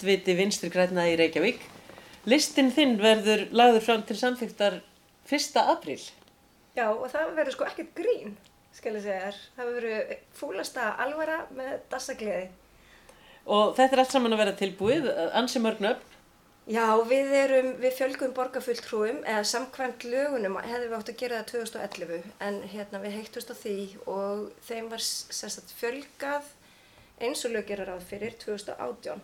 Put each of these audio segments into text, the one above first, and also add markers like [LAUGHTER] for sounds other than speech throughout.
Oddviti vinstri græna í Reykjavík. Listin þinn verður lagður fram til samþygtar 1. apríl. Já, og það verður sko ekkert grín, skal ég segja þér. Það verður fúlasta alvara með dassagliði. Og þetta er allt saman að vera tilbúið, ansi mörgnöfn. Já, við erum, við fjölgum borgarfulltrúum, eða samkvæmt lögunum hefðum við átt að gera það 2011, en hérna við heittust á því og þeim var sérstaklega fjölgað eins og lög gera ráð fyrir 2018.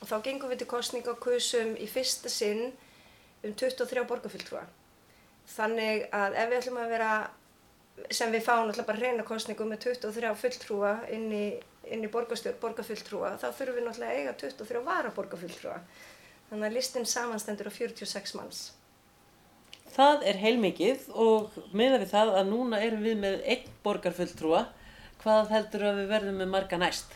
Og þá gengum við til kostninga og kusum í fyrsta sinn um 23 borgarfulltrúa. Þannig að ef við ætlum að vera, sem við fáum alltaf bara reyna kostningum með 23 fulltrúa inn í, inn í borgarfulltrúa, þá þurfum við náttúrulega að eiga 23 vara borgarfulltrúa. Þannig að listin samanstendur á 46 manns. Það er heilmikið og meða við það að núna erum við með einn borgarfulltrúa. Hvað heldur að við verðum með marga næst?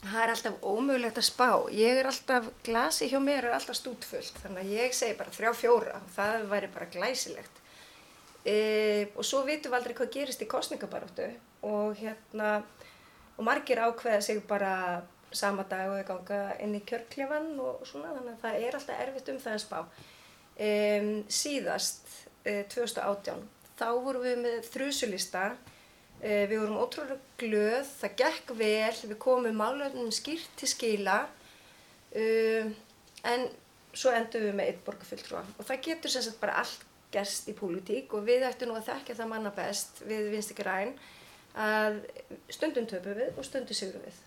Það er alltaf ómögulegt að spá. Ég er alltaf, glasi hjá mér er alltaf stútfullt. Þannig að ég segi bara þrjá fjóra og það væri bara glæsilegt. E, og svo vitum við aldrei hvað gerist í kostningabaróttu og hérna, og margir ákveða sig bara sama dag og þau ganga inn í kjörklefan og svona þannig að það er alltaf erfitt um það að spá. Um, síðast, uh, 2018, þá vorum við með þrjusulista, við vorum ótrúlega glöð, það gekk vel, við komum málöfnum skýrt til skila uh, en svo endum við með eitt borgarfulltrúa og það getur sem sagt bara allt gerst í pólitík og við ættum nú að þekka það manna best við vinst ekki ræn að stundum töpum við og stundum sigur við.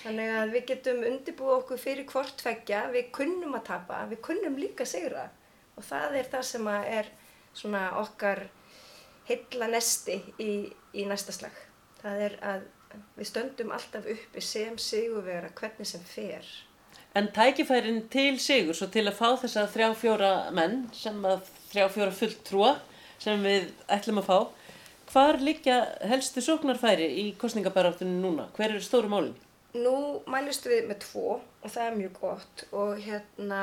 Þannig að við getum undirbúið okkur fyrir hvort tveggja, við kunnum að tapa, við kunnum líka segra og það er það sem er svona okkar heilla nesti í, í næsta slag. Það er að við stöndum alltaf uppi sem sigurvera hvernig sem fer. En tækifærin til sigur, svo til að fá þessa þrjá fjóra menn, sem að þrjá fjóra fullt trúa sem við ætlum að fá, hvar líka helstu sóknarfæri í kostningabaráttunum núna? Hver eru stóru málinn? Nú mælistu við með tvo og það er mjög gott og hérna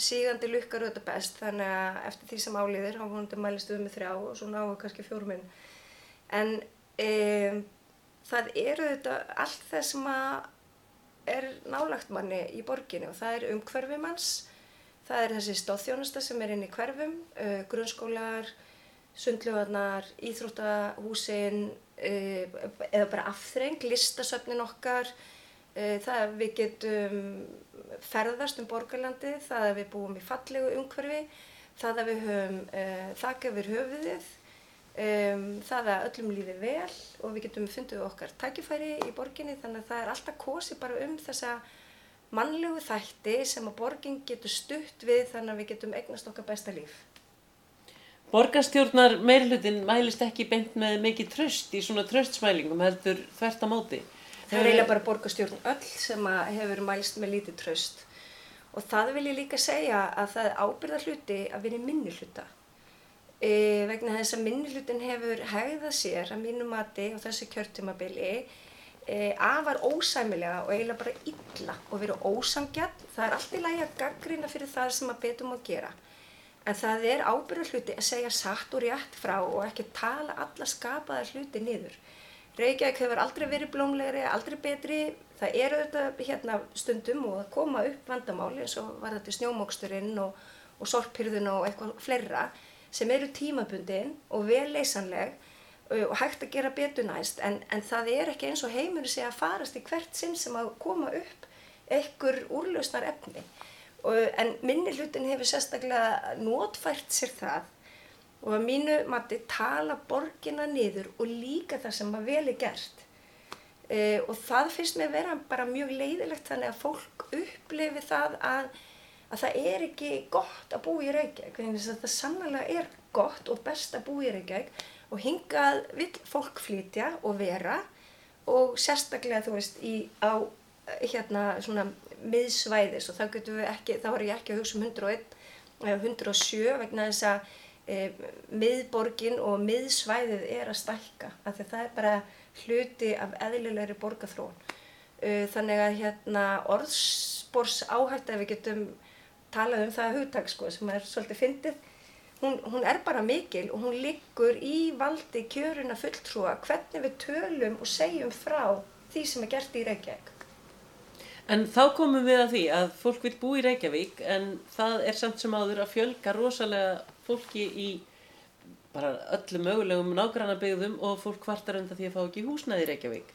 sígandi lukkar auðvitað best þannig að eftir því sem álýðir þá vonandi mælistu við með þrjá og svo náðu kannski fjóruminn. En um, það eru auðvitað allt það sem er nálagt manni í borginni og það er umhverfið manns, það er þessi stóðþjónusta sem er inn í hverfum, uh, grunnskólar, sundlugarnar, íþróttahúsin uh, eða bara afþreng, listasöfnin okkar, það að við getum ferðast um borgarlandi, það að við búum í fallegu umhverfi, það að við höfum uh, þakka yfir höfuðið, um, það að öllum lífi vel og við getum fundið okkar tækifæri í borginni þannig að það er alltaf kosi bara um þessa mannlegu þætti sem að borgin getur stutt við þannig að við getum eignast okkar besta líf. Borgarstjórnar meirlutin mælist ekki beint með mikið tröst í svona tröstsmælingum heldur þvert á móti. Það er eiginlega bara borgarstjórn öll sem hefur mælst með lítið tröst og það vil ég líka segja að það er ábyrða hluti að vinna minni hluta. E, vegna þess að minni hlutin hefur hegðað sér að mínu mati og þessi kjörtumabili e, afar ósæmilega og eiginlega bara illa og verið ósangjarn. Það er allt í lagi að gaggrina fyrir það sem að betum að gera. En það er ábyrða hluti að segja satt og rétt frá og ekki tala alla skapaða hluti niður. Reykjavík hefur aldrei verið blómlegri, aldrei betri. Það eru þetta hérna stundum og að koma upp vandamáli eins og var þetta snjómóksturinn og, og sorphyrðun og eitthvað fleira sem eru tímabundin og vel leysanleg og hægt að gera betur næst en, en það er ekki eins og heimur sé að farast í hvert sinn sem að koma upp einhver úrlausnar efni. Og, en minni hlutin hefur sérstaklega notfært sér það og að mínu mati tala borgina niður og líka það sem að vel er gert. E, og það finnst mér vera bara mjög leiðilegt þannig að fólk upplifi það að, að það er ekki gott að búa í Reykjavík. Þannig að það sannlega er gott og best að búa í Reykjavík. Og hingað vil fólk flytja og vera. Og sérstaklega þú veist í, á hérna svona miðsvæðis. Og þá getum við ekki, þá er ég ekki að hugsa um 101 eða 107 vegna þess að e, miðborgin og miðsvæðið er að stælka af því það er bara hluti af eðlilegri borgarþróun. E, þannig að hérna, orðspors áhætt ef við getum talað um það hugtak sko, sem er svolítið fyndið, hún, hún er bara mikil og hún liggur í valdi kjöruna fulltrúa hvernig við tölum og segjum frá því sem er gert í Reykjavík. En þá komum við að því að fólk vil bú í Reykjavík en það er samt sem áður að fjölga rosalega fólki í bara öllum mögulegum nágrannabygðum og fólk kvartar undan því að fá ekki húsnæði í Reykjavík.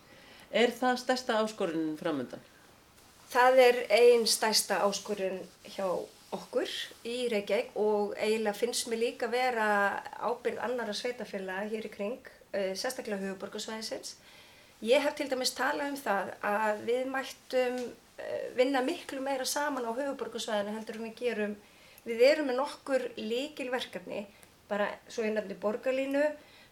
Er það stærsta áskorunin framöndan? Það er einn stærsta áskorun hjá okkur í Reykjavík og eiginlega finnst mér líka vera ábyrð annara sveitafélaga hér í kring, uh, sérstaklega huguborgarsvæðisins. Ég hef til dæmis talað um það að við mættum uh, vinna miklu meira saman á huguborgarsvæðinu heldur en við gerum. Við erum með nokkur líkilverkefni, bara svo ég nefni borgarlínu,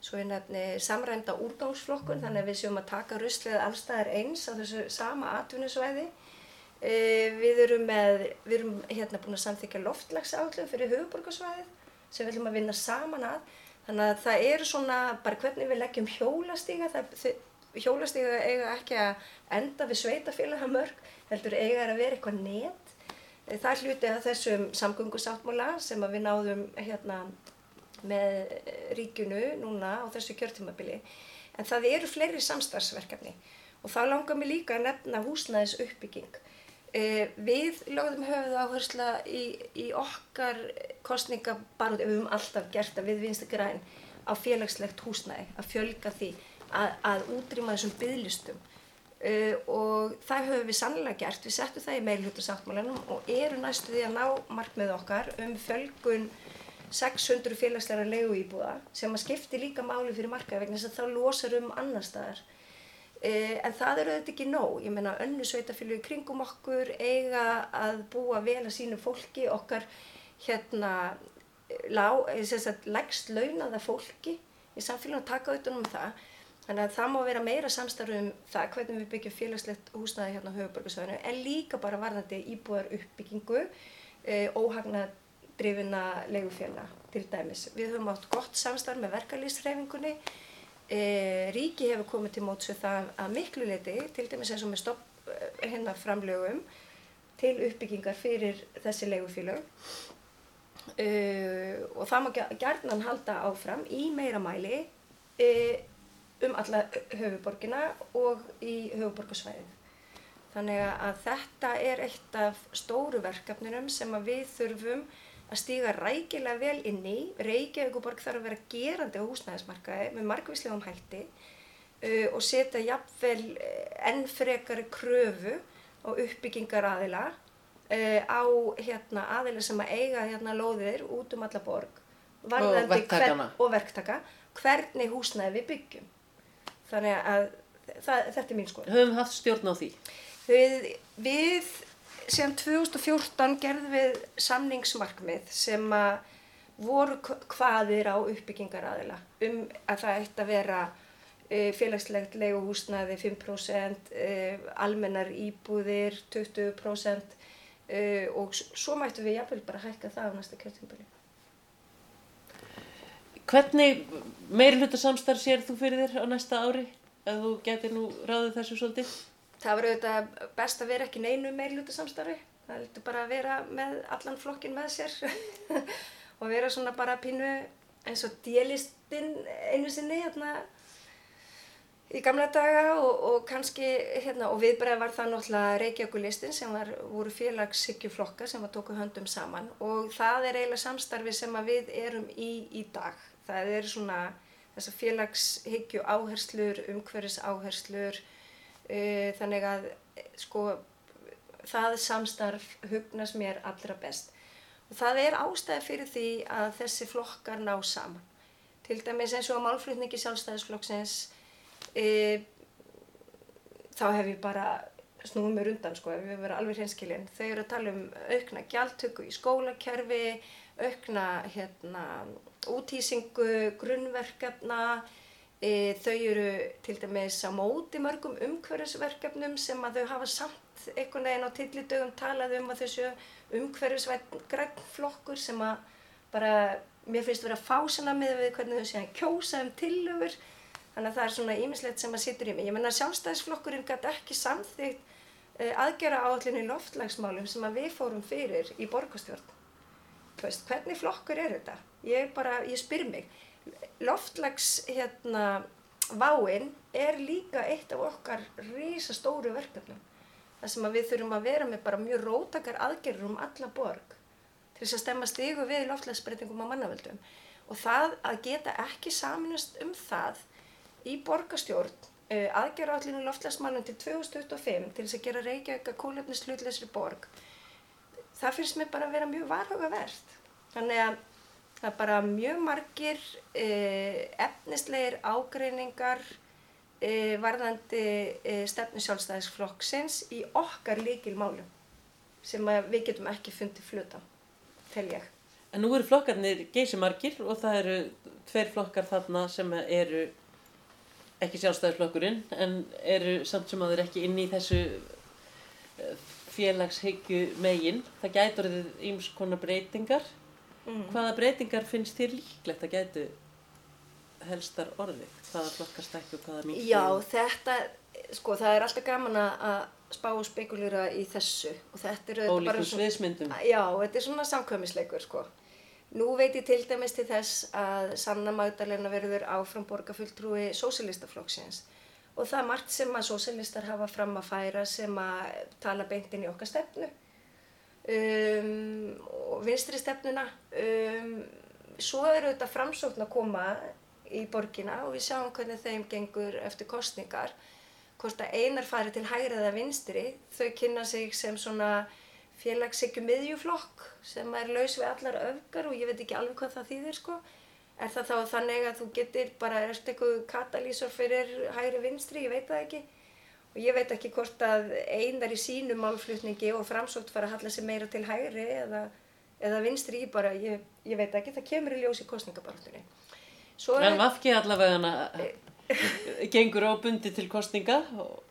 svo ég nefni samrænda úrgangsflokkun, þannig að við séum að taka ruslið allstaðar eins á þessu sama atvinnusvæði. Uh, við erum, með, við erum hérna búin að samþykja loftlagsállum fyrir höfuborgarsvæðið sem við ætlum að vinna saman að. Þannig að það eru svona bara hvernig við leggjum hjólastíga. Það, hjólastíga eiga ekki að enda við sveitafélagamörk, heldur eiga að vera eitthvað net. Það er hluti af þessum samgöngusáttmála sem við náðum hérna, með ríkjunu núna á þessu kjörtímabili. En það eru fleiri samstarfsverkefni og þá langar mér líka að nefna húsnæðis uppbygging. Eh, við lögðum höfuð áhersla í, í okkar kostningabarúti, við höfum alltaf gert að við vinstu græn á félagslegt húsnæði, að fjölga því, að, að útrýma þessum bygglistum eh, og það höfum við sannlega gert, við settum það í meilhjóttarsáttmálanum og eru næstu því að ná markmið okkar um fjölgun 600 félagsleira leiguíbúða sem að skipti líka máli fyrir markaði vegna þess að þá losar um annar staðar. Eh, en það eru auðvitað ekki nóg. Ég meina önnu sveitafélagi kringum okkur eiga að búa vel að sínu fólki, okkar hérna legst launaða fólki í samfélaginu að taka auðvitað um það. Þannig að það má vera meira samstarf um það hvernig við byggjum félagslegt húsnaði hérna á höfuborgarsvæðinu en líka bara varðandi íbúðar uppbyggingu, eh, óhagnadrifina legufélag til dæmis. Við höfum átt gott samstarf með verkalýsreifingunni E, ríki hefur komið til móts við það að miklu leiti, til dæmis eins og með stopp hérna framlögum til uppbyggingar fyrir þessi leigufélög e, og það má gerðnan halda áfram í meira mæli um alla höfuborgina og í höfuborgarsvæðin. Þannig að þetta er eitt af stóru verkefninum sem við þurfum að stíga rækilega vel inn í. Reykjavíkuborg þarf að vera gerandi á húsnæðismarkaði með margvíslegum hætti uh, og setja jafnvel enn frekari kröfu á uppbyggingar aðila uh, á hérna, aðila sem að eiga hérna, lóðir út um alla borg og verktakana og verktaka hvernig húsnæði við byggjum. Þannig að það, þetta er mín skoð. Höfum haft stjórn á því? Við, við síðan 2014 gerðum við samningsmarkmið sem að voru hvaðir á uppbyggingaraðila um að það ætti að vera e, félagslegt leiguhúsnaði 5%, e, almennar íbúðir 20% e, og svo mættu við jafnvel bara hækka það á næsta kjörtímbali. Hvernig meiri hluta samstarf sér þú fyrir þér á næsta ári? Að þú getur nú ráðið þessu svolítið? Það var auðvitað best að vera ekki neinu meirluta samstarfi. Það heldur bara að vera með allan flokkin með sér [LAUGHS] og vera svona bara pínu eins og díalistinn einu sinni hérna í gamla daga og, og kannski hérna og viðbreið var það náttúrulega Reykjavíkulistin sem var, voru félagssyggjuflokkar sem var tókuð höndum saman og það er eiginlega samstarfi sem við erum í í dag. Það er svona þessar félagshyggju áherslur, umhverfis áherslur Uh, þannig að sko það samstarf hugnast mér allra best. Og það er ástæði fyrir því að þessi flokkar ná saman. Til dæmis eins og á málflutningi sjálfstæðisflokksins uh, þá hef ég bara snúið mér undan sko við verðum alveg hreinskilinn þau eru að tala um aukna gjaldtöku í skólakerfi aukna hérna útýsingu grunnverkefna E, þau eru til dæmis á móti mörgum umhverfisverkefnum sem að þau hafa samt einhvern veginn á tillidögum talað um að þessu umhverfisvætt grænflokkur sem að bara mér finnst vera fásina með við hvernig þau séðan kjósa um tillöfur þannig að það er svona ímislegt sem að sittur í mig. Ég menna sjálfstæðisflokkurinn gæti ekki samþýgt uh, aðgera áallinu loftlagsmálum sem að við fórum fyrir í borgastjórn. Hvernig flokkur er þetta? Ég bara, ég spyr mig loftlags hérna váinn er líka eitt af okkar risastóru verkefnum. þar sem við þurfum að vera með bara mjög rótakar aðgerður um alla borg til þess að stemma stigu við loftlagsbreytingum á mannavöldum. Og það að geta ekki saminast um það í borgastjórn aðgerra allir loftlagsmálum til 2025 til þess að gera Reykjavík að kólefnislutleysri borg, það finnst mér bara að vera mjög varhugavert. Þannig að það er bara mjög margir uh, efnislegir ágreiningar uh, varðandi uh, stefnu sjálfstæðisflokksins í okkar líkil málum sem við getum ekki fundið fluta, tel ég. En nú eru flokkarnir geysimargir og það eru tveir flokkar þarna sem eru ekki sjálfstæðisflokkurinn en eru samt sem að þeir ekki inn í þessu félagshyggju megin. Það gætur þið íms konar breytingar. Mm. Hvaða breytingar finnst þér líklegt að gætu helstar orðið? Hvaða flokkar stækju og hvaða mýtt? Já, þetta, sko, það er alltaf gaman að spá og spekulera í þessu og þetta eru bara svona... Ólíkum sviðsmyndum. Já, þetta er svona samkvæmisleikur, sko. Nú veit ég til dæmis til þess að Sanna Magdalena verður áfram borgarfulltrúi sósilistaflokksins og það er margt sem að sósilistar hafa fram að færa sem að tala beintinn í okkar stefnu um, og vinstri stefnuna. Um, svo eru þetta framsókn að koma í borgina og við sjáum hvernig þeim gengur eftir kostningar. Hvort að einar fari til hægri eða vinstri, þau kynna sig sem svona félagssikju miðjuflokk sem er laus við allar öfgar og ég veit ekki alveg hvað það þýðir sko. Er það þá þannig að þú getur bara, þetta eitthvað katalýsor fyrir hægri vinstri, ég veit það ekki. Og ég veit ekki hvort að einar í sínu málflutningi og framsótt fara að halla sig meira til hægri eða, eða vinstri, ég bara, ég, ég veit ekki, það kemur í ljós í kostningabartunni. En vafki allavega hana gengur á bundi til kostninga og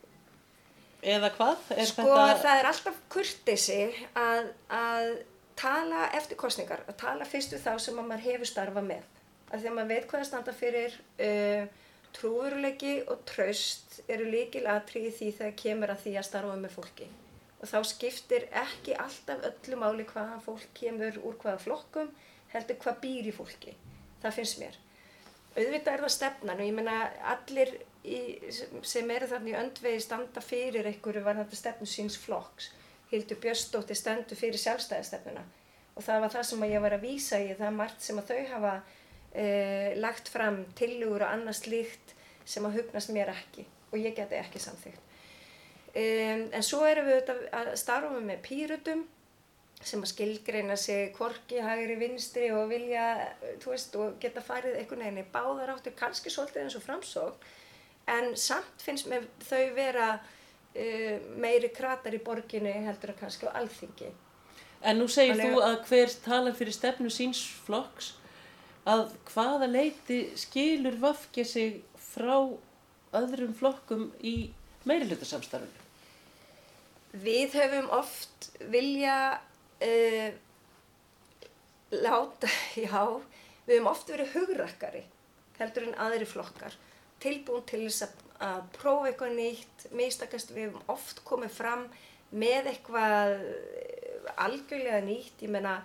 eða hvað? Er sko þetta... það er alltaf kurtisi að, að tala eftir kostningar, að tala fyrst við þá sem maður hefur starfa með. Að maður veit hvað það standa fyrir uh, trúurulegi og traust eru líkil aðtrið því þegar kemur að því að starfa með fólki. Og þá skiptir ekki alltaf öllu máli hvaða fólk kemur úr hvaða flokkum, heldur hvað býr í fólki. Það finnst mér. Auðvitað er það stefnan og ég menna allir í, sem eru þarna í öndvegi standa fyrir einhverju var þetta stefnu síns flokks. Hildur Björnsdóttir stendur fyrir sjálfstæðistefnuna og það var það sem ég var að vísa í, það margt sem að þau hafa eh, lagt fram tilugur og annars líkt sem að hugnast mér ekki og ég geti ekki samþygt. Um, en svo erum við að starfa með pýrutum sem að skilgreina sig korki, hægri, vinstri og vilja, þú veist, og geta farið einhvern veginn í báðar áttur, kannski svolítið eins og framsókn en samt finnst mér þau vera uh, meiri kratar í borginni heldur að kannski á alþingi. En nú segir Þannig... þú að hver tala fyrir stefnu síns flokks að hvaða leiti skilur vafkja sig frá öðrum flokkum í meirilutarsamstarfinu? Við höfum oft vilja uh, láta, [LAUGHS] já, við höfum oft verið hugrakkari heldur en aðri flokkar tilbúin til þess að, að prófa eitthvað nýtt, mistakast við hefum oft komið fram með eitthvað eh, algjörlega nýtt, ég menna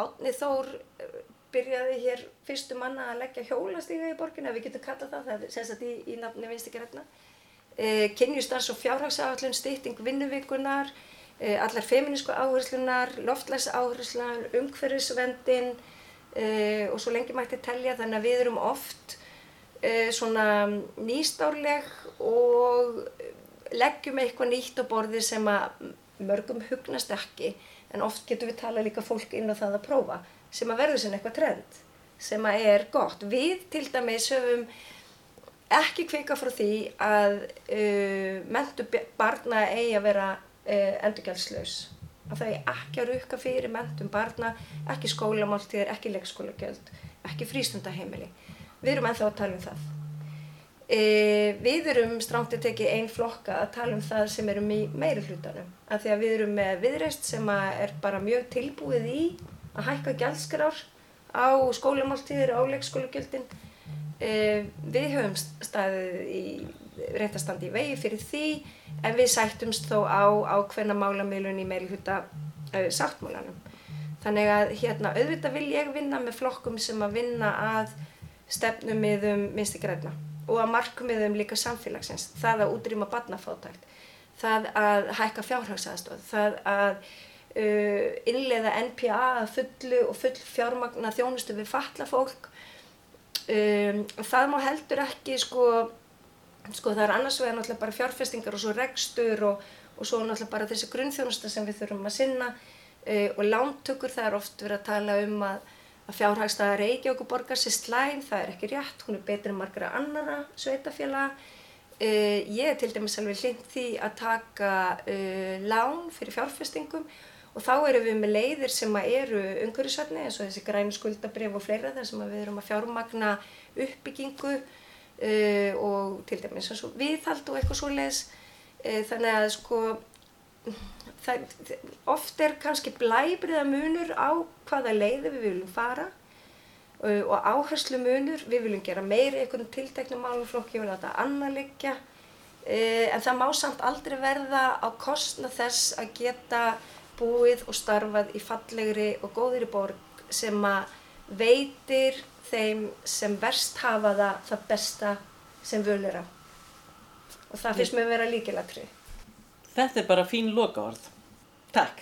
Átni Þór eh, byrjaði hér fyrstu manna að leggja hjólastíga í borginu, við getum kallað það, það er sérstaklega í, í nafni vinstikræfna. E, Kynjustars og fjárhagsafallun, stýtting vinnuvíkunar, e, allar feminísku áherslunar, loftlæs áherslunar, umhverfisvendin e, og svo lengi mætti telja þannig að við erum oft uh, svona nýstárleg og leggjum eitthvað nýtt á borði sem að mörgum hugnast ekki en oft getum við tala líka fólk inn á það að prófa sem að verður sem eitthvað trend sem að er gott. Við til dæmis höfum ekki kvika frá því að uh, mentu barna eigi að vera uh, endurgjaldslaus. Að það er ekki að rukka fyrir mentum barna, ekki skólamáltíðir, ekki leikskólagjöld, ekki frístundaheimili. Við erum ennþá að tala um það. E, við erum stránt að tekið einn flokka að tala um það sem erum í meiri hlutanum. Af því að við erum með viðreist sem er bara mjög tilbúið í að hækka gælskrár á skólamáltíðir og á leikskólagjöldin. E, við höfum staðið í reyndastandi í vegi fyrir því en við sættumst þó á ákveðna málamilun í meiri hluta uh, sáttmálanum. Þannig að hérna auðvitað vil ég vinna með flokkum sem að vinna að stefnumiðum minnsti græna og að markmiðum líka samfélagsins, það að útrýma barnafátækt. það að hækka fjárhagsaðstóð, það að innleiða NPA fullu og full fjármagna þjónustu við fatla fólk. Um, það má heldur ekki, sko, sko það er annars vegar náttúrulega bara fjárfestingar og svo rekstur og, og svo náttúrulega bara þessi grunnþjónusta sem við þurfum að sinna uh, og lántökur, það er oft verið að tala um að að fjárhagstaða Reykjavík borgar sér slæm, það er ekki rétt, hún er betur en margra annara sveitafélag. Uh, ég er til dæmis alveg hlind því að taka uh, lán fyrir fjárfestingum og þá erum við með leiðir sem eru umhverjusvætni eins og þessi grænu skuldabrif og fleira þar sem við erum að fjármagna uppbyggingu uh, og til dæmis eins og viðhald og eitthvað svo leiðis. Þannig að sko það, oft er kannski blæbriða munur á hvaða leiði við viljum fara uh, og áherslu munur, við viljum gera meiri einhvern tilteknum málumflokki og láta annar liggja uh, en það má samt aldrei verða á kostna þess að geta búið og starfað í fallegri og góðri borg sem að veitir þeim sem verst hafa það það besta sem völur á og það finnst mér að vera líkilatri. Þetta er bara fín lokaord. Takk.